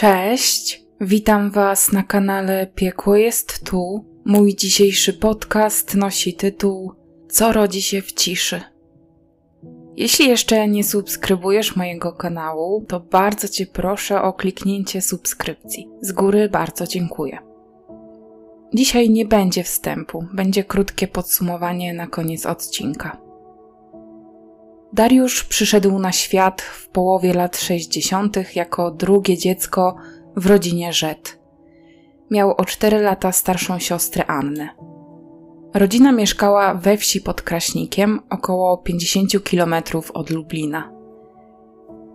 Cześć, witam Was na kanale Piekło jest tu. Mój dzisiejszy podcast nosi tytuł Co rodzi się w ciszy. Jeśli jeszcze nie subskrybujesz mojego kanału, to bardzo Cię proszę o kliknięcie subskrypcji. Z góry bardzo dziękuję. Dzisiaj nie będzie wstępu, będzie krótkie podsumowanie na koniec odcinka. Dariusz przyszedł na świat w połowie lat 60. jako drugie dziecko w rodzinie Rzet. Miał o 4 lata starszą siostrę Annę. Rodzina mieszkała we wsi pod Kraśnikiem, około 50 km od Lublina.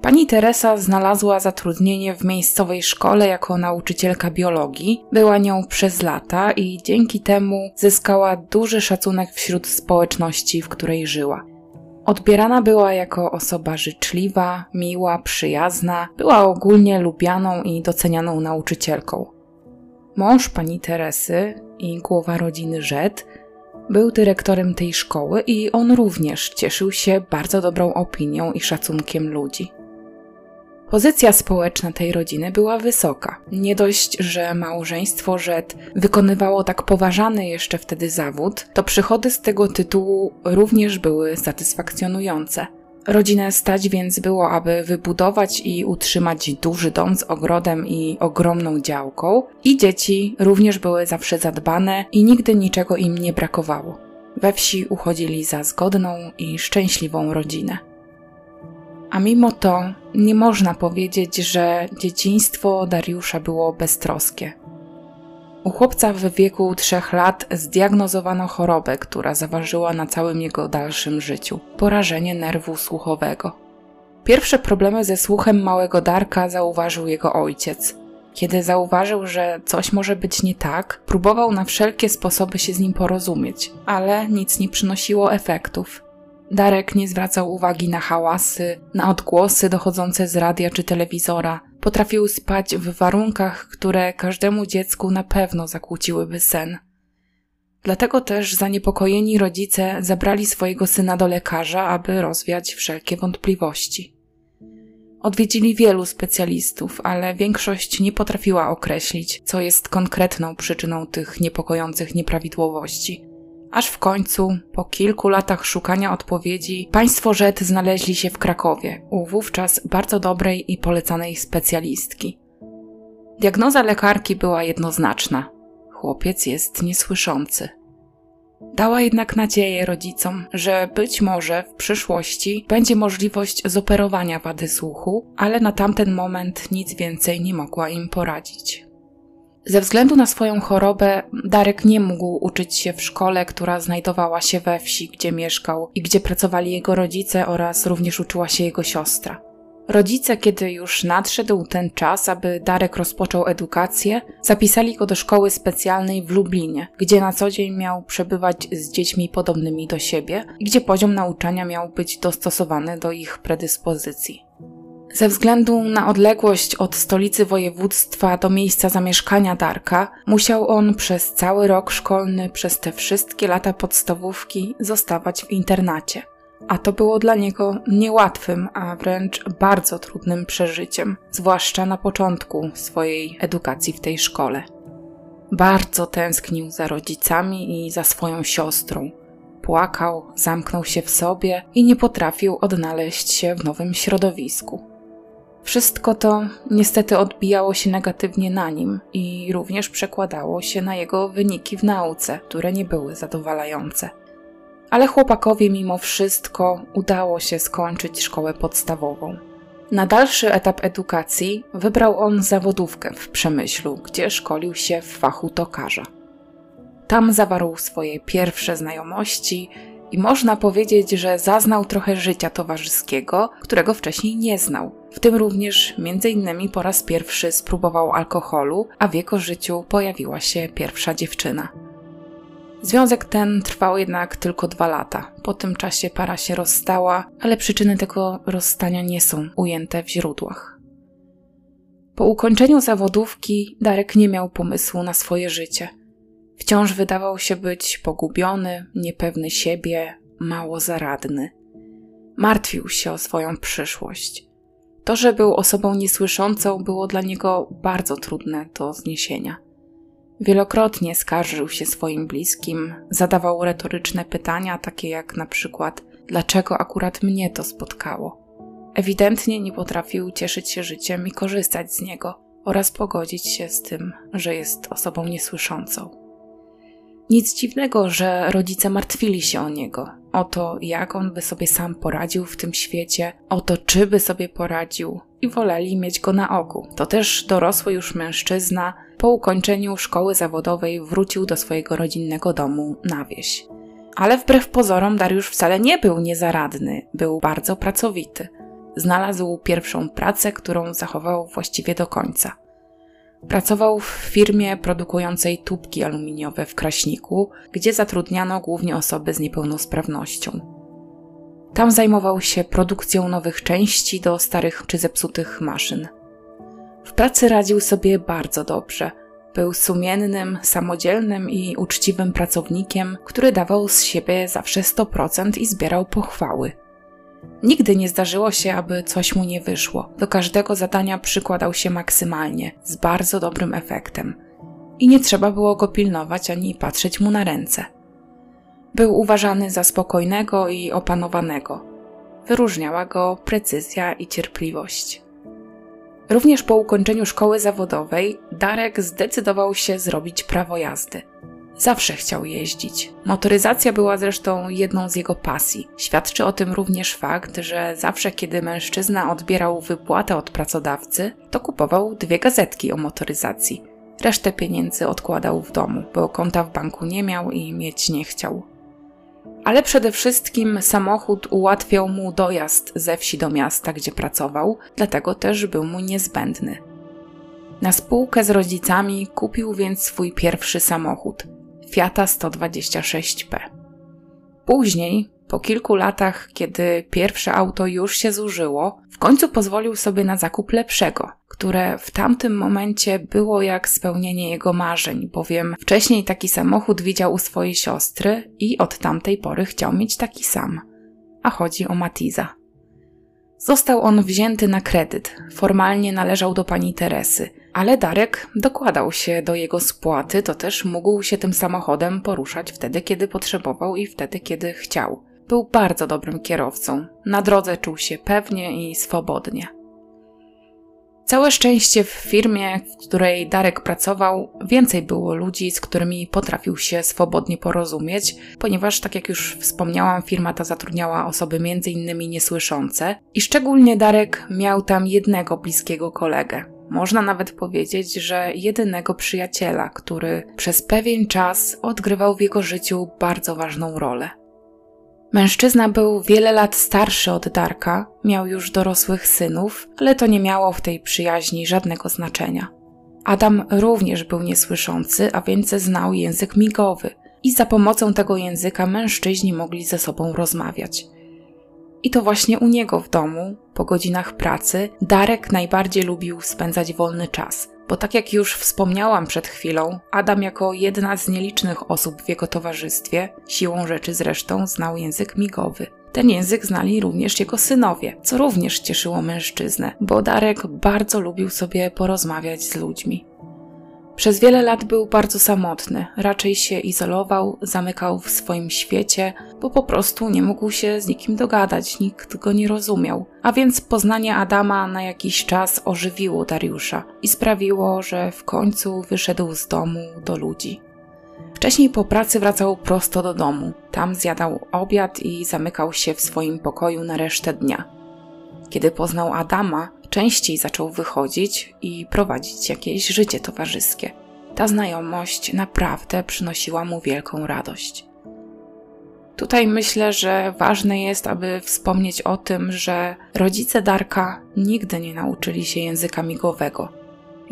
Pani Teresa znalazła zatrudnienie w miejscowej szkole jako nauczycielka biologii, była nią przez lata i dzięki temu zyskała duży szacunek wśród społeczności, w której żyła. Odbierana była jako osoba życzliwa, miła, przyjazna, była ogólnie lubianą i docenianą nauczycielką. Mąż pani Teresy i głowa rodziny Rzet był dyrektorem tej szkoły i on również cieszył się bardzo dobrą opinią i szacunkiem ludzi. Pozycja społeczna tej rodziny była wysoka. Nie dość, że małżeństwo Rzet wykonywało tak poważany jeszcze wtedy zawód, to przychody z tego tytułu również były satysfakcjonujące. Rodzinę stać więc było, aby wybudować i utrzymać duży dom z ogrodem i ogromną działką, i dzieci również były zawsze zadbane i nigdy niczego im nie brakowało. We wsi uchodzili za zgodną i szczęśliwą rodzinę. A mimo to nie można powiedzieć, że dzieciństwo Dariusza było beztroskie. U chłopca w wieku trzech lat zdiagnozowano chorobę, która zaważyła na całym jego dalszym życiu porażenie nerwu słuchowego. Pierwsze problemy ze słuchem małego Darka zauważył jego ojciec. Kiedy zauważył, że coś może być nie tak, próbował na wszelkie sposoby się z nim porozumieć, ale nic nie przynosiło efektów. Darek nie zwracał uwagi na hałasy, na odgłosy dochodzące z radia czy telewizora. Potrafił spać w warunkach, które każdemu dziecku na pewno zakłóciłyby sen. Dlatego też zaniepokojeni rodzice zabrali swojego syna do lekarza, aby rozwiać wszelkie wątpliwości. Odwiedzili wielu specjalistów, ale większość nie potrafiła określić, co jest konkretną przyczyną tych niepokojących nieprawidłowości. Aż w końcu, po kilku latach szukania odpowiedzi, państwo Rzet znaleźli się w Krakowie, u wówczas bardzo dobrej i polecanej specjalistki. Diagnoza lekarki była jednoznaczna. Chłopiec jest niesłyszący. Dała jednak nadzieję rodzicom, że być może w przyszłości będzie możliwość zoperowania wady słuchu, ale na tamten moment nic więcej nie mogła im poradzić. Ze względu na swoją chorobę, Darek nie mógł uczyć się w szkole, która znajdowała się we wsi, gdzie mieszkał i gdzie pracowali jego rodzice oraz również uczyła się jego siostra. Rodzice, kiedy już nadszedł ten czas, aby Darek rozpoczął edukację, zapisali go do szkoły specjalnej w Lublinie, gdzie na co dzień miał przebywać z dziećmi podobnymi do siebie i gdzie poziom nauczania miał być dostosowany do ich predyspozycji. Ze względu na odległość od stolicy województwa do miejsca zamieszkania Darka, musiał on przez cały rok szkolny, przez te wszystkie lata podstawówki zostawać w internacie. A to było dla niego niełatwym, a wręcz bardzo trudnym przeżyciem, zwłaszcza na początku swojej edukacji w tej szkole. Bardzo tęsknił za rodzicami i za swoją siostrą. Płakał, zamknął się w sobie i nie potrafił odnaleźć się w nowym środowisku. Wszystko to niestety odbijało się negatywnie na nim i również przekładało się na jego wyniki w nauce, które nie były zadowalające. Ale chłopakowi mimo wszystko udało się skończyć szkołę podstawową. Na dalszy etap edukacji wybrał on zawodówkę w Przemyślu, gdzie szkolił się w fachu tokarza. Tam zawarł swoje pierwsze znajomości i można powiedzieć, że zaznał trochę życia towarzyskiego, którego wcześniej nie znał. W tym również między innymi po raz pierwszy spróbował alkoholu, a w jego życiu pojawiła się pierwsza dziewczyna. Związek ten trwał jednak tylko dwa lata. Po tym czasie para się rozstała, ale przyczyny tego rozstania nie są ujęte w źródłach. Po ukończeniu zawodówki Darek nie miał pomysłu na swoje życie – Wciąż wydawał się być pogubiony, niepewny siebie, mało zaradny. Martwił się o swoją przyszłość. To, że był osobą niesłyszącą, było dla niego bardzo trudne do zniesienia. Wielokrotnie skarżył się swoim bliskim, zadawał retoryczne pytania, takie jak na przykład: Dlaczego akurat mnie to spotkało? Ewidentnie nie potrafił cieszyć się życiem i korzystać z niego oraz pogodzić się z tym, że jest osobą niesłyszącą. Nic dziwnego, że rodzice martwili się o niego, o to, jak on by sobie sam poradził w tym świecie, o to, czy by sobie poradził, i woleli mieć go na oku. To też dorosły już mężczyzna po ukończeniu szkoły zawodowej wrócił do swojego rodzinnego domu na wieś. Ale wbrew pozorom Dariusz wcale nie był niezaradny, był bardzo pracowity. Znalazł pierwszą pracę, którą zachował właściwie do końca. Pracował w firmie produkującej tubki aluminiowe w Kraśniku, gdzie zatrudniano głównie osoby z niepełnosprawnością. Tam zajmował się produkcją nowych części do starych czy zepsutych maszyn. W pracy radził sobie bardzo dobrze. Był sumiennym, samodzielnym i uczciwym pracownikiem, który dawał z siebie zawsze 100% i zbierał pochwały. Nigdy nie zdarzyło się, aby coś mu nie wyszło. Do każdego zadania przykładał się maksymalnie, z bardzo dobrym efektem. I nie trzeba było go pilnować ani patrzeć mu na ręce. Był uważany za spokojnego i opanowanego. Wyróżniała go precyzja i cierpliwość. Również po ukończeniu szkoły zawodowej Darek zdecydował się zrobić prawo jazdy. Zawsze chciał jeździć. Motoryzacja była zresztą jedną z jego pasji. Świadczy o tym również fakt, że zawsze kiedy mężczyzna odbierał wypłatę od pracodawcy, to kupował dwie gazetki o motoryzacji. Resztę pieniędzy odkładał w domu, bo konta w banku nie miał i mieć nie chciał. Ale przede wszystkim samochód ułatwiał mu dojazd ze wsi do miasta, gdzie pracował, dlatego też był mu niezbędny. Na spółkę z rodzicami kupił więc swój pierwszy samochód Fiata 126P. Później, po kilku latach, kiedy pierwsze auto już się zużyło, w końcu pozwolił sobie na zakup lepszego, które w tamtym momencie było jak spełnienie jego marzeń, bowiem wcześniej taki samochód widział u swojej siostry i od tamtej pory chciał mieć taki sam. A chodzi o Matiza. Został on wzięty na kredyt, formalnie należał do pani Teresy, ale Darek dokładał się do jego spłaty, to też mógł się tym samochodem poruszać wtedy, kiedy potrzebował i wtedy, kiedy chciał. Był bardzo dobrym kierowcą. Na drodze czuł się pewnie i swobodnie. Całe szczęście w firmie, w której Darek pracował, więcej było ludzi, z którymi potrafił się swobodnie porozumieć, ponieważ, tak jak już wspomniałam, firma ta zatrudniała osoby innymi niesłyszące i szczególnie Darek miał tam jednego bliskiego kolegę. Można nawet powiedzieć, że jedynego przyjaciela, który przez pewien czas odgrywał w jego życiu bardzo ważną rolę. Mężczyzna był wiele lat starszy od Darka, miał już dorosłych synów, ale to nie miało w tej przyjaźni żadnego znaczenia. Adam również był niesłyszący, a więc znał język migowy i za pomocą tego języka mężczyźni mogli ze sobą rozmawiać. I to właśnie u niego w domu, po godzinach pracy, Darek najbardziej lubił spędzać wolny czas, bo tak jak już wspomniałam przed chwilą, Adam jako jedna z nielicznych osób w jego towarzystwie, siłą rzeczy zresztą, znał język migowy. Ten język znali również jego synowie, co również cieszyło mężczyznę, bo Darek bardzo lubił sobie porozmawiać z ludźmi. Przez wiele lat był bardzo samotny, raczej się izolował, zamykał w swoim świecie, bo po prostu nie mógł się z nikim dogadać, nikt go nie rozumiał. A więc poznanie Adama na jakiś czas ożywiło Dariusza i sprawiło, że w końcu wyszedł z domu do ludzi. Wcześniej po pracy wracał prosto do domu. Tam zjadał obiad i zamykał się w swoim pokoju na resztę dnia. Kiedy poznał Adama, częściej zaczął wychodzić i prowadzić jakieś życie towarzyskie. Ta znajomość naprawdę przynosiła mu wielką radość. Tutaj myślę, że ważne jest, aby wspomnieć o tym, że rodzice Darka nigdy nie nauczyli się języka migowego.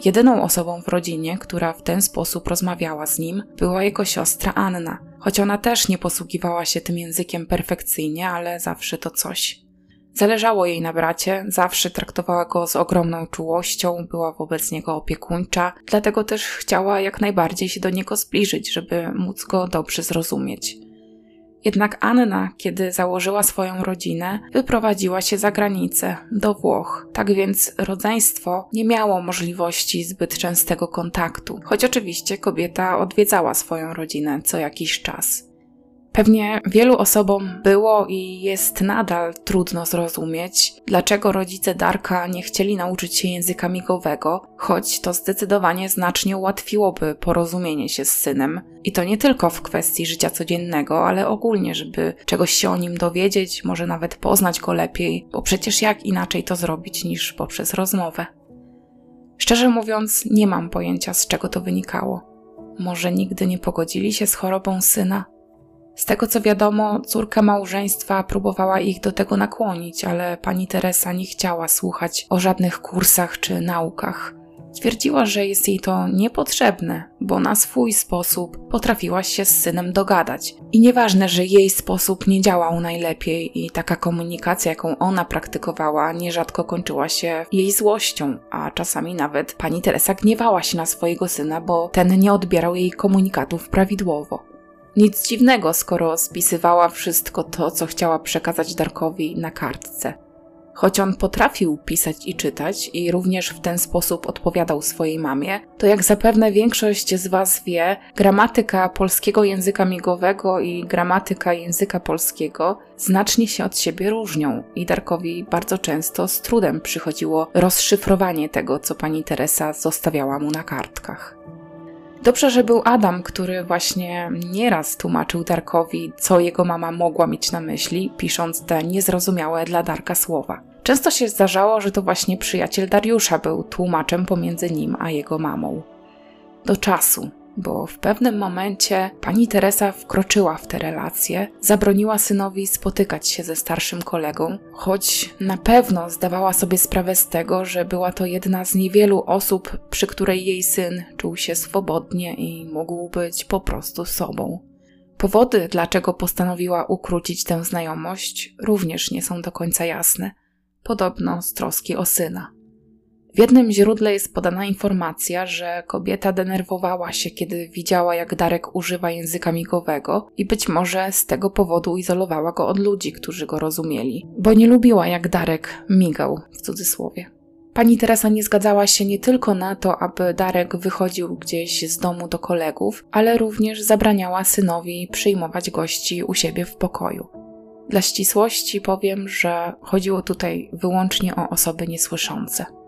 Jedyną osobą w rodzinie, która w ten sposób rozmawiała z nim, była jego siostra Anna, choć ona też nie posługiwała się tym językiem perfekcyjnie, ale zawsze to coś. Zależało jej na bracie, zawsze traktowała go z ogromną czułością, była wobec niego opiekuńcza, dlatego też chciała jak najbardziej się do niego zbliżyć, żeby móc go dobrze zrozumieć. Jednak Anna, kiedy założyła swoją rodzinę, wyprowadziła się za granicę, do Włoch. Tak więc rodzeństwo nie miało możliwości zbyt częstego kontaktu, choć oczywiście kobieta odwiedzała swoją rodzinę co jakiś czas. Pewnie wielu osobom było i jest nadal trudno zrozumieć, dlaczego rodzice Darka nie chcieli nauczyć się języka migowego, choć to zdecydowanie znacznie ułatwiłoby porozumienie się z synem. I to nie tylko w kwestii życia codziennego, ale ogólnie, żeby czegoś się o nim dowiedzieć, może nawet poznać go lepiej, bo przecież jak inaczej to zrobić niż poprzez rozmowę. Szczerze mówiąc, nie mam pojęcia, z czego to wynikało. Może nigdy nie pogodzili się z chorobą syna? Z tego co wiadomo, córka małżeństwa próbowała ich do tego nakłonić, ale pani Teresa nie chciała słuchać o żadnych kursach czy naukach. Twierdziła, że jest jej to niepotrzebne, bo na swój sposób potrafiła się z synem dogadać. I nieważne, że jej sposób nie działał najlepiej i taka komunikacja, jaką ona praktykowała, nierzadko kończyła się jej złością, a czasami nawet pani Teresa gniewała się na swojego syna, bo ten nie odbierał jej komunikatów prawidłowo. Nic dziwnego, skoro spisywała wszystko to, co chciała przekazać Darkowi na kartce. Choć on potrafił pisać i czytać i również w ten sposób odpowiadał swojej mamie, to jak zapewne większość z Was wie, gramatyka polskiego języka migowego i gramatyka języka polskiego znacznie się od siebie różnią i Darkowi bardzo często z trudem przychodziło rozszyfrowanie tego, co pani Teresa zostawiała mu na kartkach. Dobrze, że był Adam, który właśnie nieraz tłumaczył Darkowi, co jego mama mogła mieć na myśli, pisząc te niezrozumiałe dla Darka słowa. Często się zdarzało, że to właśnie przyjaciel Dariusza był tłumaczem pomiędzy nim a jego mamą. Do czasu, bo w pewnym momencie pani Teresa wkroczyła w te relacje, zabroniła synowi spotykać się ze starszym kolegą, choć na pewno zdawała sobie sprawę z tego, że była to jedna z niewielu osób, przy której jej syn czuł się swobodnie i mógł być po prostu sobą. Powody, dlaczego postanowiła ukrócić tę znajomość, również nie są do końca jasne. Podobno z troski o syna. W jednym źródle jest podana informacja, że kobieta denerwowała się, kiedy widziała, jak Darek używa języka migowego i być może z tego powodu izolowała go od ludzi, którzy go rozumieli, bo nie lubiła, jak Darek migał w cudzysłowie. Pani Teresa nie zgadzała się nie tylko na to, aby Darek wychodził gdzieś z domu do kolegów, ale również zabraniała synowi przyjmować gości u siebie w pokoju. Dla ścisłości powiem, że chodziło tutaj wyłącznie o osoby niesłyszące.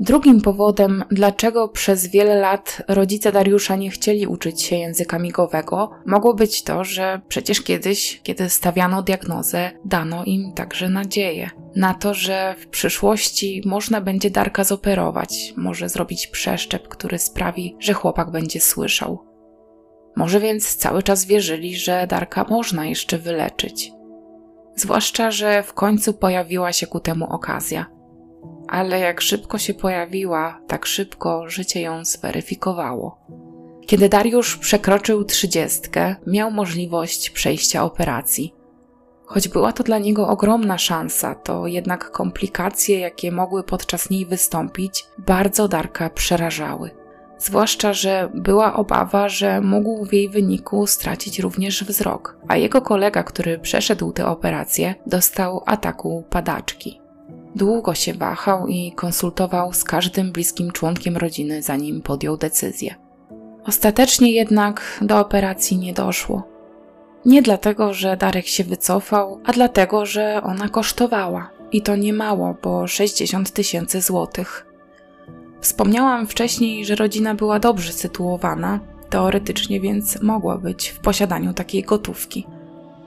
Drugim powodem, dlaczego przez wiele lat rodzice Dariusza nie chcieli uczyć się języka migowego, mogło być to, że przecież kiedyś, kiedy stawiano diagnozę, dano im także nadzieję na to, że w przyszłości można będzie Darka zoperować, może zrobić przeszczep, który sprawi, że chłopak będzie słyszał. Może więc cały czas wierzyli, że Darka można jeszcze wyleczyć. Zwłaszcza, że w końcu pojawiła się ku temu okazja – ale jak szybko się pojawiła, tak szybko życie ją zweryfikowało. Kiedy Dariusz przekroczył trzydziestkę, miał możliwość przejścia operacji. Choć była to dla niego ogromna szansa, to jednak komplikacje, jakie mogły podczas niej wystąpić, bardzo Darka przerażały. Zwłaszcza, że była obawa, że mógł w jej wyniku stracić również wzrok, a jego kolega, który przeszedł tę operację, dostał ataku padaczki. Długo się wahał i konsultował z każdym bliskim członkiem rodziny, zanim podjął decyzję. Ostatecznie jednak do operacji nie doszło. Nie dlatego, że Darek się wycofał, a dlatego, że ona kosztowała. I to nie mało, bo 60 tysięcy złotych. Wspomniałam wcześniej, że rodzina była dobrze sytuowana, teoretycznie więc mogła być w posiadaniu takiej gotówki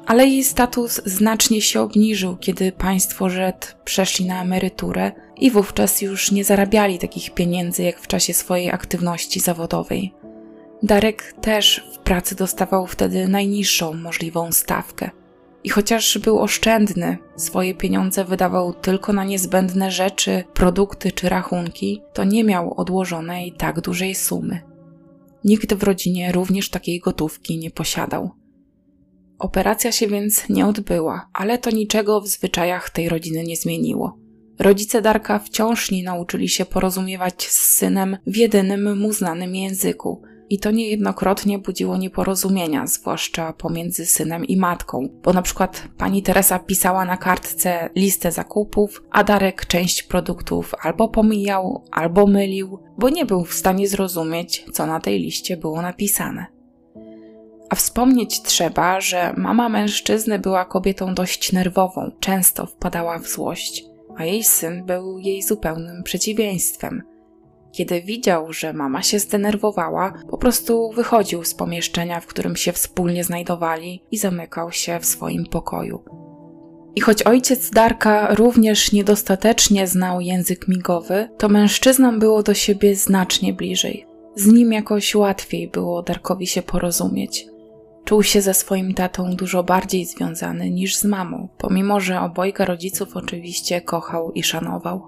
ale jej status znacznie się obniżył, kiedy państwo Żed przeszli na emeryturę i wówczas już nie zarabiali takich pieniędzy jak w czasie swojej aktywności zawodowej. Darek też w pracy dostawał wtedy najniższą możliwą stawkę. I chociaż był oszczędny, swoje pieniądze wydawał tylko na niezbędne rzeczy, produkty czy rachunki, to nie miał odłożonej tak dużej sumy. Nikt w rodzinie również takiej gotówki nie posiadał. Operacja się więc nie odbyła, ale to niczego w zwyczajach tej rodziny nie zmieniło. Rodzice Darka wciąż nie nauczyli się porozumiewać z synem w jedynym mu znanym języku. I to niejednokrotnie budziło nieporozumienia, zwłaszcza pomiędzy synem i matką, bo na przykład pani Teresa pisała na kartce listę zakupów, a Darek część produktów albo pomijał, albo mylił, bo nie był w stanie zrozumieć, co na tej liście było napisane. A wspomnieć trzeba, że mama mężczyzny była kobietą dość nerwową, często wpadała w złość, a jej syn był jej zupełnym przeciwieństwem – kiedy widział, że mama się zdenerwowała, po prostu wychodził z pomieszczenia, w którym się wspólnie znajdowali i zamykał się w swoim pokoju. I choć ojciec Darka również niedostatecznie znał język migowy, to mężczyznom było do siebie znacznie bliżej. Z nim jakoś łatwiej było Darkowi się porozumieć. Czuł się ze swoim tatą dużo bardziej związany niż z mamą, pomimo że obojga rodziców oczywiście kochał i szanował.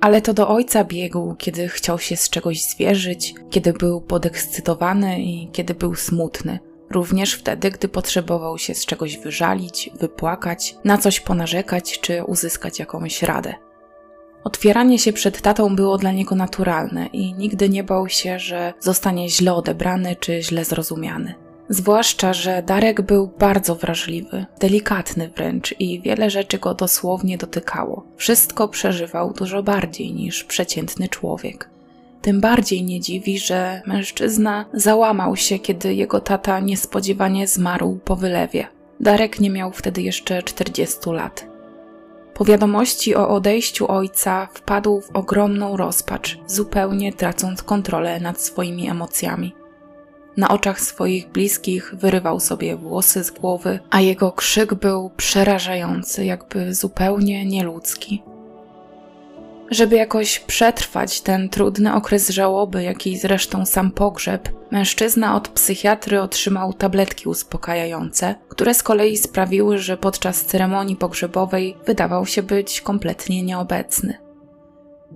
Ale to do ojca biegł, kiedy chciał się z czegoś zwierzyć, kiedy był podekscytowany i kiedy był smutny. Również wtedy, gdy potrzebował się z czegoś wyżalić, wypłakać, na coś ponarzekać czy uzyskać jakąś radę. Otwieranie się przed tatą było dla niego naturalne i nigdy nie bał się, że zostanie źle odebrany czy źle zrozumiany. Zwłaszcza, że Darek był bardzo wrażliwy, delikatny wręcz i wiele rzeczy go dosłownie dotykało. Wszystko przeżywał dużo bardziej niż przeciętny człowiek. Tym bardziej nie dziwi, że mężczyzna załamał się, kiedy jego tata niespodziewanie zmarł po wylewie. Darek nie miał wtedy jeszcze 40 lat. Po wiadomości o odejściu ojca wpadł w ogromną rozpacz, zupełnie tracąc kontrolę nad swoimi emocjami. Na oczach swoich bliskich wyrywał sobie włosy z głowy, a jego krzyk był przerażający, jakby zupełnie nieludzki. Żeby jakoś przetrwać ten trudny okres żałoby, jaki zresztą sam pogrzeb, mężczyzna od psychiatry otrzymał tabletki uspokajające, które z kolei sprawiły, że podczas ceremonii pogrzebowej wydawał się być kompletnie nieobecny.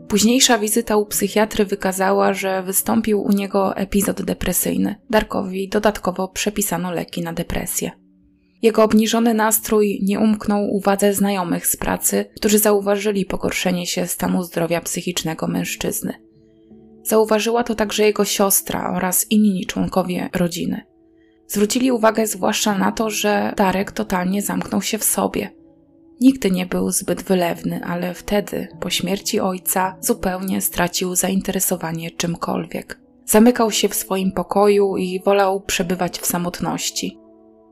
Późniejsza wizyta u psychiatry wykazała, że wystąpił u niego epizod depresyjny. Darkowi dodatkowo przepisano leki na depresję. Jego obniżony nastrój nie umknął uwadze znajomych z pracy, którzy zauważyli pogorszenie się stanu zdrowia psychicznego mężczyzny. Zauważyła to także jego siostra oraz inni członkowie rodziny. Zwrócili uwagę zwłaszcza na to, że Darek totalnie zamknął się w sobie – Nigdy nie był zbyt wylewny, ale wtedy, po śmierci ojca, zupełnie stracił zainteresowanie czymkolwiek. Zamykał się w swoim pokoju i wolał przebywać w samotności.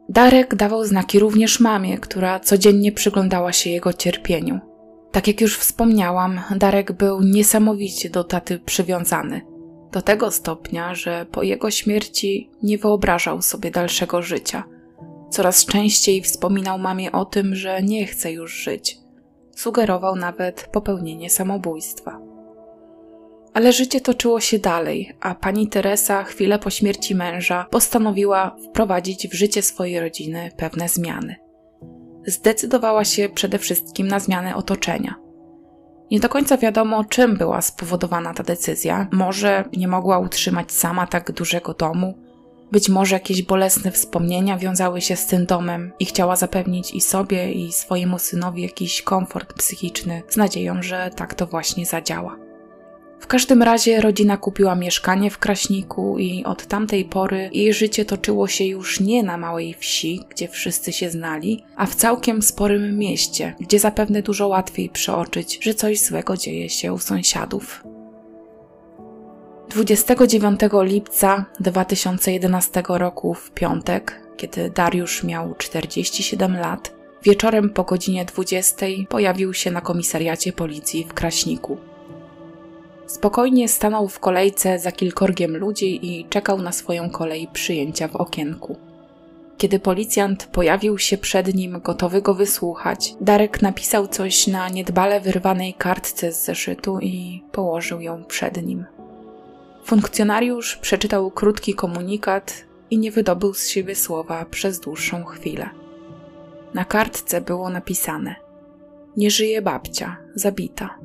Darek dawał znaki również mamie, która codziennie przyglądała się jego cierpieniu. Tak jak już wspomniałam, Darek był niesamowicie do taty przywiązany. Do tego stopnia, że po jego śmierci nie wyobrażał sobie dalszego życia – Coraz częściej wspominał mamie o tym, że nie chce już żyć. Sugerował nawet popełnienie samobójstwa. Ale życie toczyło się dalej, a pani Teresa chwilę po śmierci męża postanowiła wprowadzić w życie swojej rodziny pewne zmiany. Zdecydowała się przede wszystkim na zmianę otoczenia. Nie do końca wiadomo, czym była spowodowana ta decyzja. Może nie mogła utrzymać sama tak dużego domu, być może jakieś bolesne wspomnienia wiązały się z tym domem i chciała zapewnić i sobie, i swojemu synowi jakiś komfort psychiczny, z nadzieją, że tak to właśnie zadziała. W każdym razie rodzina kupiła mieszkanie w Kraśniku i od tamtej pory jej życie toczyło się już nie na małej wsi, gdzie wszyscy się znali, a w całkiem sporym mieście, gdzie zapewne dużo łatwiej przeoczyć, że coś złego dzieje się u sąsiadów. 29 lipca 2011 roku w piątek, kiedy Dariusz miał 47 lat, wieczorem po godzinie 20 pojawił się na komisariacie policji w Kraśniku. Spokojnie stanął w kolejce za kilkorgiem ludzi i czekał na swoją kolej przyjęcia w okienku. Kiedy policjant pojawił się przed nim, gotowy go wysłuchać, Darek napisał coś na niedbale wyrwanej kartce z zeszytu i położył ją przed nim. Funkcjonariusz przeczytał krótki komunikat i nie wydobył z siebie słowa przez dłuższą chwilę. Na kartce było napisane: Nie żyje babcia, zabita.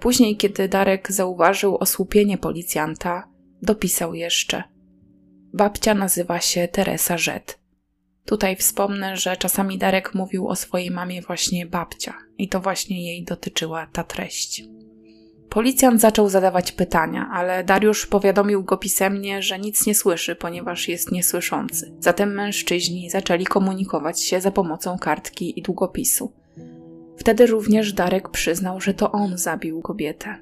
Później, kiedy Darek zauważył osłupienie policjanta, dopisał jeszcze: Babcia nazywa się Teresa Rzet. Tutaj wspomnę, że czasami Darek mówił o swojej mamie właśnie babcia, i to właśnie jej dotyczyła ta treść. Policjant zaczął zadawać pytania, ale Dariusz powiadomił go pisemnie, że nic nie słyszy, ponieważ jest niesłyszący. Zatem mężczyźni zaczęli komunikować się za pomocą kartki i długopisu. Wtedy również Darek przyznał, że to on zabił kobietę.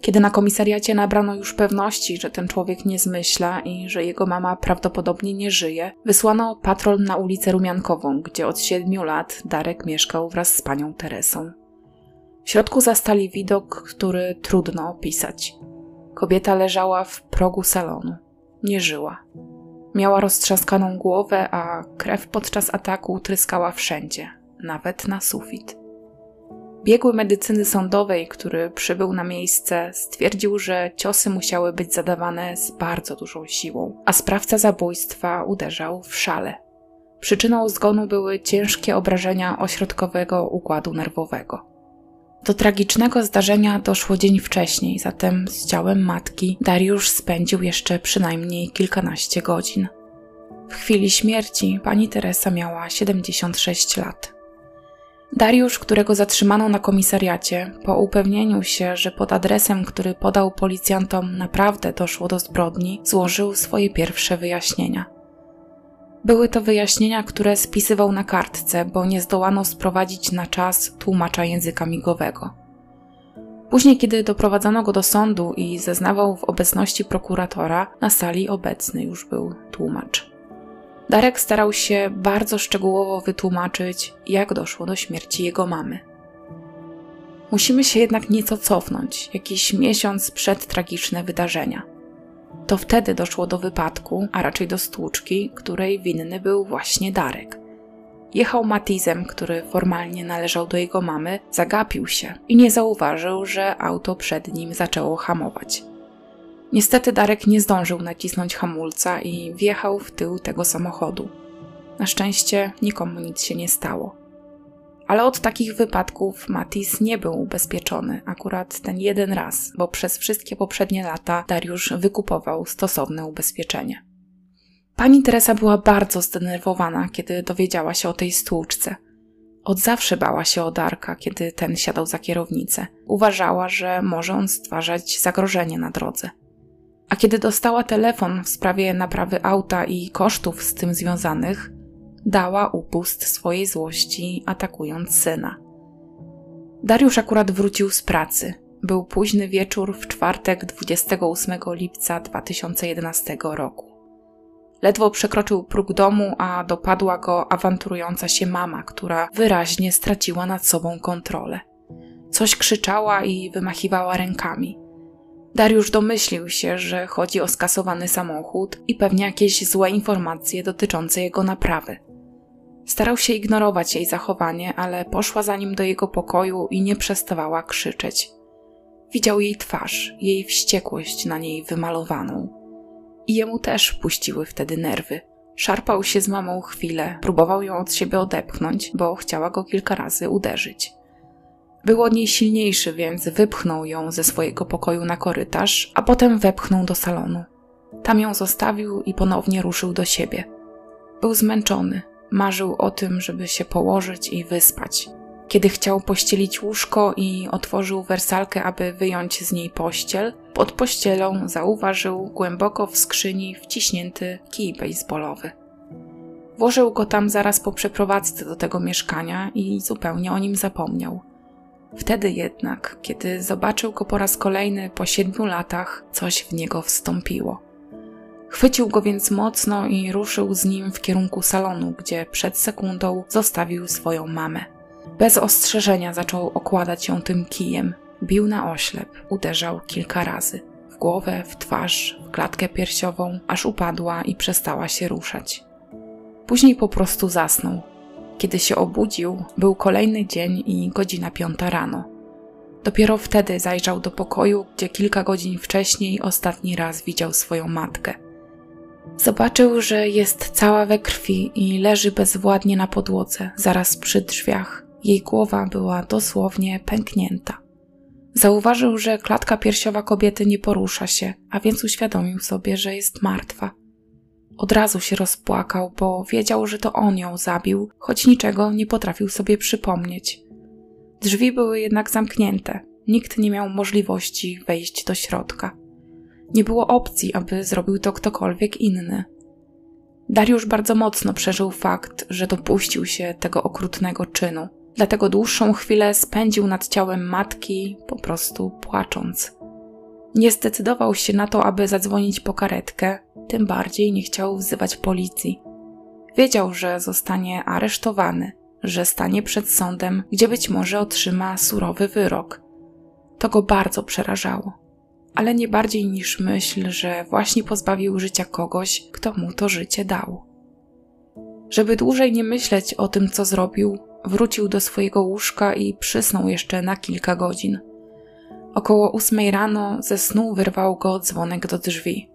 Kiedy na komisariacie nabrano już pewności, że ten człowiek nie zmyśla i że jego mama prawdopodobnie nie żyje, wysłano patrol na ulicę Rumiankową, gdzie od siedmiu lat Darek mieszkał wraz z panią Teresą. W środku zastali widok, który trudno opisać. Kobieta leżała w progu salonu. Nie żyła. Miała roztrzaskaną głowę, a krew podczas ataku tryskała wszędzie, nawet na sufit. Biegły medycyny sądowej, który przybył na miejsce, stwierdził, że ciosy musiały być zadawane z bardzo dużą siłą, a sprawca zabójstwa uderzał w szale. Przyczyną zgonu były ciężkie obrażenia ośrodkowego układu nerwowego. Do tragicznego zdarzenia doszło dzień wcześniej, zatem z ciałem matki Dariusz spędził jeszcze przynajmniej kilkanaście godzin. W chwili śmierci pani Teresa miała 76 lat. Dariusz, którego zatrzymano na komisariacie, po upewnieniu się, że pod adresem, który podał policjantom, naprawdę doszło do zbrodni, złożył swoje pierwsze wyjaśnienia. Były to wyjaśnienia, które spisywał na kartce, bo nie zdołano sprowadzić na czas tłumacza języka migowego. Później, kiedy doprowadzono go do sądu i zeznawał w obecności prokuratora, na sali obecny już był tłumacz. Darek starał się bardzo szczegółowo wytłumaczyć, jak doszło do śmierci jego mamy. Musimy się jednak nieco cofnąć, jakiś miesiąc przed tragiczne wydarzenia. To wtedy doszło do wypadku, a raczej do stłuczki, której winny był właśnie Darek. Jechał Matizem, który formalnie należał do jego mamy, zagapił się i nie zauważył, że auto przed nim zaczęło hamować. Niestety Darek nie zdążył nacisnąć hamulca i wjechał w tył tego samochodu. Na szczęście nikomu nic się nie stało. Ale od takich wypadków Matis nie był ubezpieczony, akurat ten jeden raz, bo przez wszystkie poprzednie lata Dariusz wykupował stosowne ubezpieczenie. Pani Teresa była bardzo zdenerwowana, kiedy dowiedziała się o tej stłuczce. Od zawsze bała się o Darka, kiedy ten siadał za kierownicę. Uważała, że może on stwarzać zagrożenie na drodze. A kiedy dostała telefon w sprawie naprawy auta i kosztów z tym związanych, dała upust swojej złości, atakując syna. Dariusz akurat wrócił z pracy. Był późny wieczór w czwartek 28 lipca 2011 roku. Ledwo przekroczył próg domu, a dopadła go awanturująca się mama, która wyraźnie straciła nad sobą kontrolę. Coś krzyczała i wymachiwała rękami. Dariusz domyślił się, że chodzi o skasowany samochód i pewnie jakieś złe informacje dotyczące jego naprawy. Starał się ignorować jej zachowanie, ale poszła za nim do jego pokoju i nie przestawała krzyczeć. Widział jej twarz, jej wściekłość na niej wymalowaną. I jemu też puściły wtedy nerwy. Szarpał się z mamą chwilę, próbował ją od siebie odepchnąć, bo chciała go kilka razy uderzyć. Był od niej silniejszy, więc wypchnął ją ze swojego pokoju na korytarz, a potem wepchnął do salonu. Tam ją zostawił i ponownie ruszył do siebie. Był zmęczony, Marzył o tym, żeby się położyć i wyspać. Kiedy chciał pościelić łóżko i otworzył wersalkę, aby wyjąć z niej pościel, pod pościelą zauważył głęboko w skrzyni wciśnięty kij baseballowy. Włożył go tam zaraz po przeprowadzce do tego mieszkania i zupełnie o nim zapomniał. Wtedy jednak, kiedy zobaczył go po raz kolejny po siedmiu latach, coś w niego wstąpiło. Chwycił go więc mocno i ruszył z nim w kierunku salonu, gdzie przed sekundą zostawił swoją mamę. Bez ostrzeżenia zaczął okładać ją tym kijem. Bił na oślep, uderzał kilka razy. W głowę, w twarz, w klatkę piersiową, aż upadła i przestała się ruszać. Później po prostu zasnął. Kiedy się obudził, był kolejny dzień i godzina piąta rano. Dopiero wtedy zajrzał do pokoju, gdzie kilka godzin wcześniej ostatni raz widział swoją matkę. Zobaczył, że jest cała we krwi i leży bezwładnie na podłodze, zaraz przy drzwiach. Jej głowa była dosłownie pęknięta. Zauważył, że klatka piersiowa kobiety nie porusza się, a więc uświadomił sobie, że jest martwa. Od razu się rozpłakał, bo wiedział, że to on ją zabił, choć niczego nie potrafił sobie przypomnieć. Drzwi były jednak zamknięte. nikt nie miał możliwości wejść do środka. Nie było opcji, aby zrobił to ktokolwiek inny. Dariusz bardzo mocno przeżył fakt, że dopuścił się tego okrutnego czynu, dlatego dłuższą chwilę spędził nad ciałem matki, po prostu płacząc. Nie zdecydował się na to, aby zadzwonić po karetkę, tym bardziej nie chciał wzywać policji. Wiedział, że zostanie aresztowany, że stanie przed sądem, gdzie być może otrzyma surowy wyrok. To go bardzo przerażało, ale nie bardziej niż myśl, że właśnie pozbawił życia kogoś, kto mu to życie dał. Żeby dłużej nie myśleć o tym, co zrobił, wrócił do swojego łóżka i przysnął jeszcze na kilka godzin. Około ósmej rano ze snu wyrwał go dzwonek do drzwi.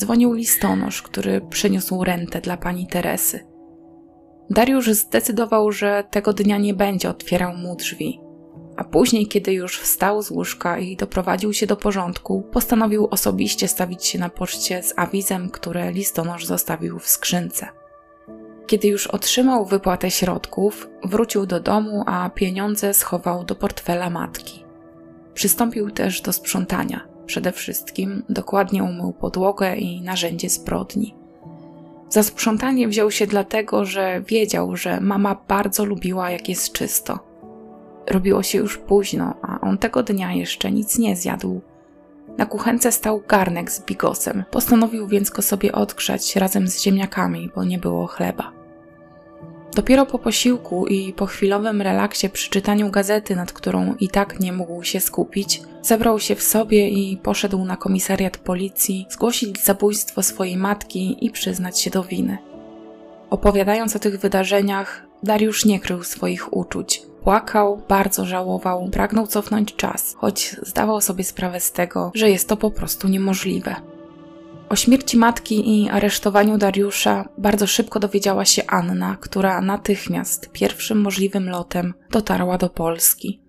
Dzwonił listonosz, który przyniósł rentę dla pani Teresy. Dariusz zdecydował, że tego dnia nie będzie otwierał mu drzwi, a później, kiedy już wstał z łóżka i doprowadził się do porządku, postanowił osobiście stawić się na poczcie z awizem, które listonosz zostawił w skrzynce. Kiedy już otrzymał wypłatę środków, wrócił do domu, a pieniądze schował do portfela matki. Przystąpił też do sprzątania. Przede wszystkim dokładnie umył podłogę i narzędzie zbrodni. Za sprzątanie wziął się dlatego, że wiedział, że mama bardzo lubiła, jak jest czysto. Robiło się już późno, a on tego dnia jeszcze nic nie zjadł. Na kuchence stał garnek z bigosem. Postanowił więc go sobie odgrzać razem z ziemniakami, bo nie było chleba. Dopiero po posiłku i po chwilowym relaksie przy czytaniu gazety, nad którą i tak nie mógł się skupić, zebrał się w sobie i poszedł na komisariat policji zgłosić zabójstwo swojej matki i przyznać się do winy. Opowiadając o tych wydarzeniach, Dariusz nie krył swoich uczuć. Płakał, bardzo żałował, pragnął cofnąć czas, choć zdawał sobie sprawę z tego, że jest to po prostu niemożliwe. O śmierci matki i aresztowaniu Dariusza bardzo szybko dowiedziała się Anna, która natychmiast, pierwszym możliwym lotem, dotarła do Polski.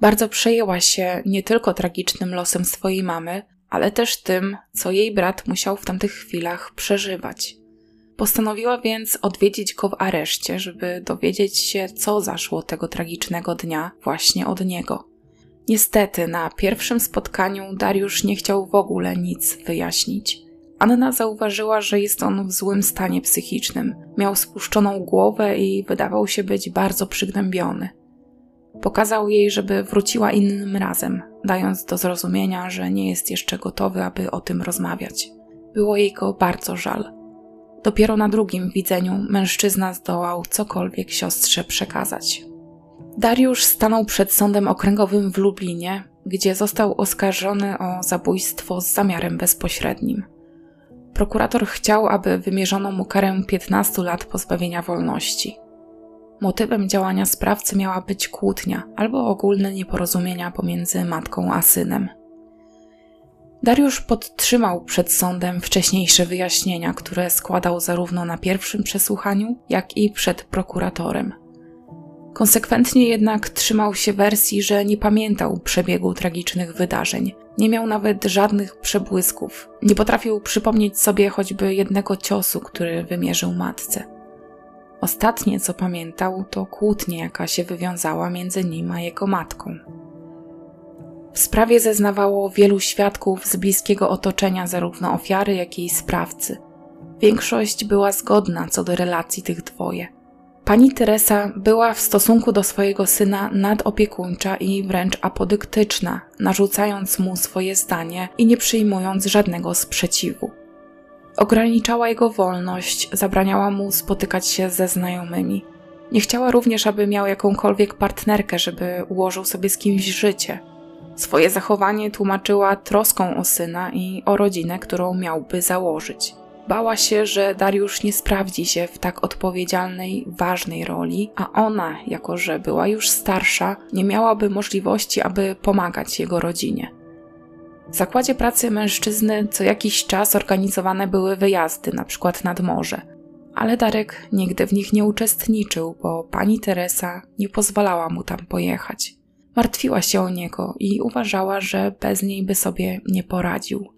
Bardzo przejęła się nie tylko tragicznym losem swojej mamy, ale też tym, co jej brat musiał w tamtych chwilach przeżywać. Postanowiła więc odwiedzić go w areszcie, żeby dowiedzieć się, co zaszło tego tragicznego dnia właśnie od niego. Niestety, na pierwszym spotkaniu Dariusz nie chciał w ogóle nic wyjaśnić. Anna zauważyła, że jest on w złym stanie psychicznym. Miał spuszczoną głowę i wydawał się być bardzo przygnębiony. Pokazał jej, żeby wróciła innym razem, dając do zrozumienia, że nie jest jeszcze gotowy, aby o tym rozmawiać. Było jej go bardzo żal. Dopiero na drugim widzeniu mężczyzna zdołał cokolwiek siostrze przekazać. Dariusz stanął przed sądem okręgowym w Lublinie, gdzie został oskarżony o zabójstwo z zamiarem bezpośrednim. Prokurator chciał, aby wymierzono mu karę 15 lat pozbawienia wolności. Motywem działania sprawcy miała być kłótnia albo ogólne nieporozumienia pomiędzy matką a synem. Dariusz podtrzymał przed sądem wcześniejsze wyjaśnienia, które składał zarówno na pierwszym przesłuchaniu, jak i przed prokuratorem. Konsekwentnie jednak trzymał się wersji, że nie pamiętał przebiegu tragicznych wydarzeń. Nie miał nawet żadnych przebłysków. Nie potrafił przypomnieć sobie choćby jednego ciosu, który wymierzył matce. Ostatnie, co pamiętał, to kłótnia, jaka się wywiązała między nim a jego matką. W sprawie zeznawało wielu świadków z bliskiego otoczenia zarówno ofiary, jak i sprawcy. Większość była zgodna co do relacji tych dwoje. Pani Teresa była w stosunku do swojego syna nadopiekuńcza i wręcz apodyktyczna, narzucając mu swoje zdanie i nie przyjmując żadnego sprzeciwu. Ograniczała jego wolność, zabraniała mu spotykać się ze znajomymi. Nie chciała również, aby miał jakąkolwiek partnerkę, żeby ułożył sobie z kimś życie. Swoje zachowanie tłumaczyła troską o syna i o rodzinę, którą miałby założyć. Bała się, że Dariusz nie sprawdzi się w tak odpowiedzialnej, ważnej roli, a ona, jako że była już starsza, nie miałaby możliwości, aby pomagać jego rodzinie. W zakładzie pracy mężczyzny co jakiś czas organizowane były wyjazdy, na przykład nad morze, ale Darek nigdy w nich nie uczestniczył, bo pani Teresa nie pozwalała mu tam pojechać. Martwiła się o niego i uważała, że bez niej by sobie nie poradził.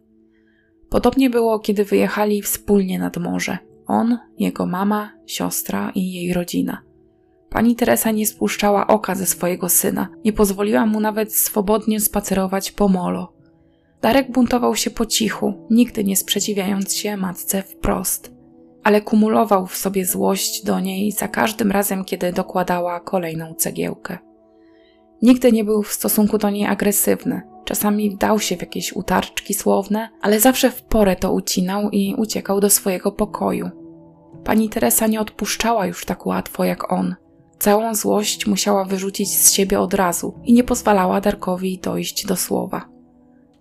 Podobnie było, kiedy wyjechali wspólnie nad morze. On, jego mama, siostra i jej rodzina. Pani Teresa nie spuszczała oka ze swojego syna, nie pozwoliła mu nawet swobodnie spacerować po molo. Darek buntował się po cichu, nigdy nie sprzeciwiając się matce wprost, ale kumulował w sobie złość do niej za każdym razem, kiedy dokładała kolejną cegiełkę. Nigdy nie był w stosunku do niej agresywny, czasami wdał się w jakieś utarczki słowne, ale zawsze w porę to ucinał i uciekał do swojego pokoju. Pani Teresa nie odpuszczała już tak łatwo jak on. Całą złość musiała wyrzucić z siebie od razu i nie pozwalała Darkowi dojść do słowa.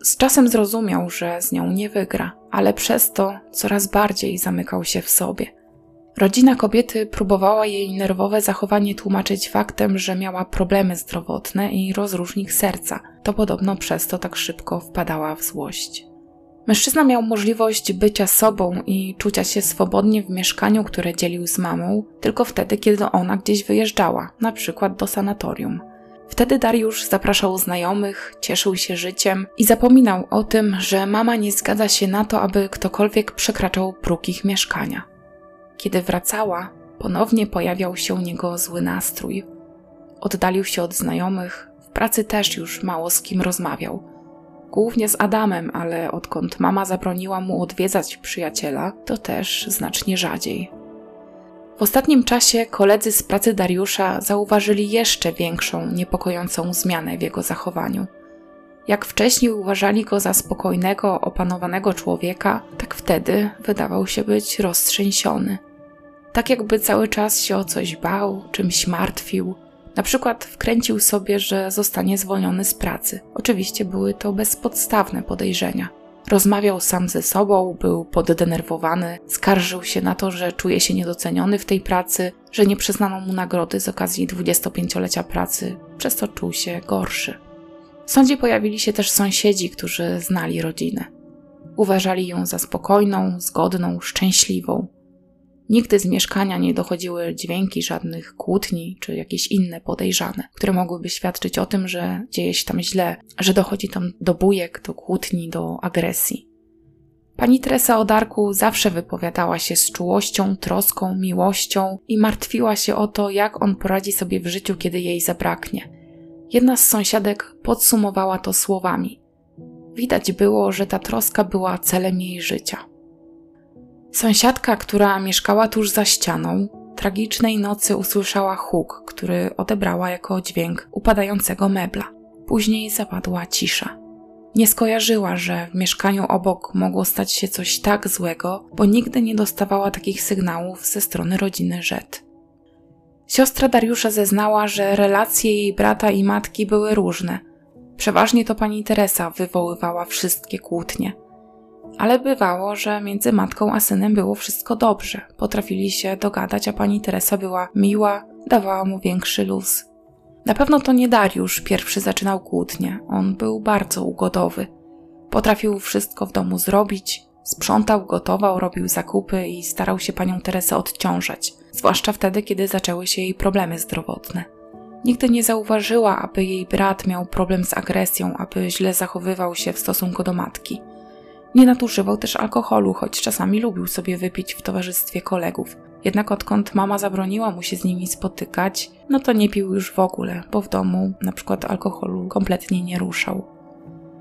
Z czasem zrozumiał, że z nią nie wygra, ale przez to coraz bardziej zamykał się w sobie. Rodzina kobiety próbowała jej nerwowe zachowanie tłumaczyć faktem, że miała problemy zdrowotne i rozrusznik serca. To podobno przez to tak szybko wpadała w złość. Mężczyzna miał możliwość bycia sobą i czucia się swobodnie w mieszkaniu, które dzielił z mamą, tylko wtedy, kiedy ona gdzieś wyjeżdżała, na przykład do sanatorium. Wtedy Dariusz zapraszał znajomych, cieszył się życiem i zapominał o tym, że mama nie zgadza się na to, aby ktokolwiek przekraczał próg ich mieszkania. Kiedy wracała, ponownie pojawiał się u niego zły nastrój. Oddalił się od znajomych, w pracy też już mało z kim rozmawiał. Głównie z Adamem, ale odkąd mama zabroniła mu odwiedzać przyjaciela, to też znacznie rzadziej. W ostatnim czasie koledzy z pracy Dariusza zauważyli jeszcze większą, niepokojącą zmianę w jego zachowaniu. Jak wcześniej uważali go za spokojnego, opanowanego człowieka, tak wtedy wydawał się być roztrzęsiony. Tak jakby cały czas się o coś bał, czymś martwił. Na przykład wkręcił sobie, że zostanie zwolniony z pracy. Oczywiście były to bezpodstawne podejrzenia. Rozmawiał sam ze sobą, był poddenerwowany, skarżył się na to, że czuje się niedoceniony w tej pracy, że nie przyznano mu nagrody z okazji 25-lecia pracy, przez to czuł się gorszy. W sądzie pojawili się też sąsiedzi, którzy znali rodzinę. Uważali ją za spokojną, zgodną, szczęśliwą. Nigdy z mieszkania nie dochodziły dźwięki żadnych kłótni czy jakieś inne podejrzane, które mogłyby świadczyć o tym, że dzieje się tam źle, że dochodzi tam do bujek, do kłótni, do agresji. Pani Teresa o Darku zawsze wypowiadała się z czułością, troską, miłością i martwiła się o to, jak on poradzi sobie w życiu, kiedy jej zabraknie. Jedna z sąsiadek podsumowała to słowami: Widać było, że ta troska była celem jej życia. Sąsiadka, która mieszkała tuż za ścianą, tragicznej nocy usłyszała huk, który odebrała jako dźwięk upadającego mebla. Później zapadła cisza. Nie skojarzyła, że w mieszkaniu obok mogło stać się coś tak złego, bo nigdy nie dostawała takich sygnałów ze strony rodziny Rzet. Siostra Dariusza zeznała, że relacje jej brata i matki były różne. Przeważnie to pani Teresa wywoływała wszystkie kłótnie ale bywało, że między matką a synem było wszystko dobrze. Potrafili się dogadać, a pani Teresa była miła, dawała mu większy luz. Na pewno to nie Dariusz pierwszy zaczynał kłótnie. On był bardzo ugodowy. Potrafił wszystko w domu zrobić, sprzątał, gotował, robił zakupy i starał się panią Teresę odciążać, zwłaszcza wtedy, kiedy zaczęły się jej problemy zdrowotne. Nigdy nie zauważyła, aby jej brat miał problem z agresją, aby źle zachowywał się w stosunku do matki. Nie nadużywał też alkoholu, choć czasami lubił sobie wypić w towarzystwie kolegów. Jednak odkąd mama zabroniła mu się z nimi spotykać, no to nie pił już w ogóle, bo w domu na przykład alkoholu kompletnie nie ruszał.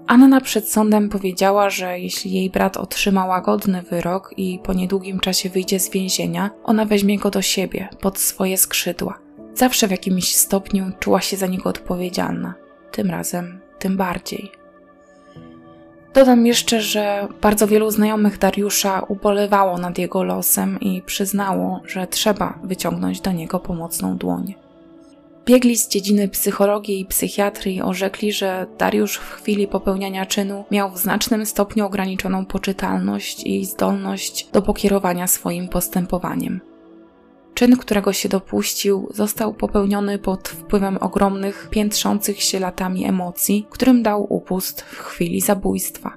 Anna przed sądem powiedziała, że jeśli jej brat otrzyma łagodny wyrok i po niedługim czasie wyjdzie z więzienia, ona weźmie go do siebie, pod swoje skrzydła. Zawsze w jakimś stopniu czuła się za niego odpowiedzialna. Tym razem tym bardziej. Dodam jeszcze, że bardzo wielu znajomych Dariusza ubolewało nad jego losem i przyznało, że trzeba wyciągnąć do niego pomocną dłoń. Biegli z dziedziny psychologii i psychiatrii orzekli, że Dariusz w chwili popełniania czynu miał w znacznym stopniu ograniczoną poczytalność i zdolność do pokierowania swoim postępowaniem. Czyn, którego się dopuścił, został popełniony pod wpływem ogromnych, piętrzących się latami emocji, którym dał upust w chwili zabójstwa.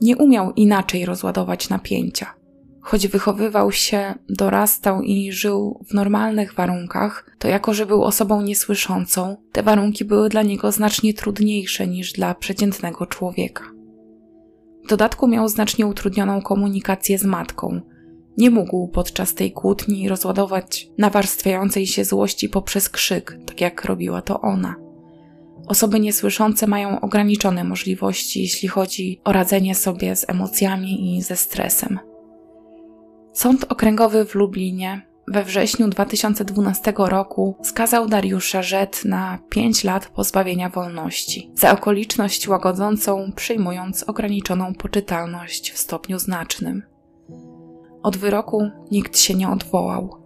Nie umiał inaczej rozładować napięcia. Choć wychowywał się, dorastał i żył w normalnych warunkach, to jako że był osobą niesłyszącą, te warunki były dla niego znacznie trudniejsze niż dla przeciętnego człowieka. W dodatku miał znacznie utrudnioną komunikację z matką – Nie mógł podczas tej kłótni rozładować nawarstwiającej się złości poprzez krzyk, tak jak robiła to ona. Osoby niesłyszące mają ograniczone możliwości, jeśli chodzi o radzenie sobie z emocjami i ze stresem. Sąd Okręgowy w Lublinie we wrześniu 2012 roku skazał Dariusza Rzet na 5 lat pozbawienia wolności za okoliczność łagodzącą, przyjmując ograniczoną poczytalność w stopniu znacznym. Od wyroku nikt się nie odwołał.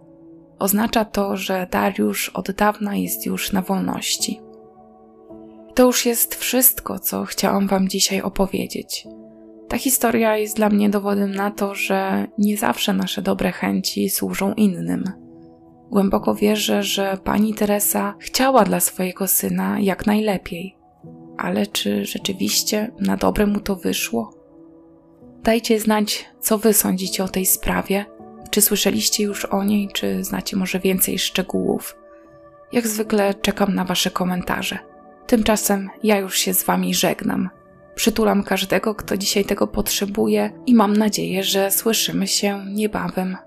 Oznacza to, że Dariusz od dawna jest już na wolności. To już jest wszystko, co chciałam Wam dzisiaj opowiedzieć. Ta historia jest dla mnie dowodem na to, że nie zawsze nasze dobre chęci służą innym. Głęboko wierzę, że pani Teresa chciała dla swojego syna jak najlepiej, ale czy rzeczywiście na dobre mu to wyszło? Dajcie znać, co wy sądzicie o tej sprawie. Czy słyszeliście już o niej, czy znacie może więcej szczegółów? Jak zwykle czekam na Wasze komentarze. Tymczasem ja już się z Wami żegnam. Przytulam każdego, kto dzisiaj tego potrzebuje i mam nadzieję, że słyszymy się niebawem.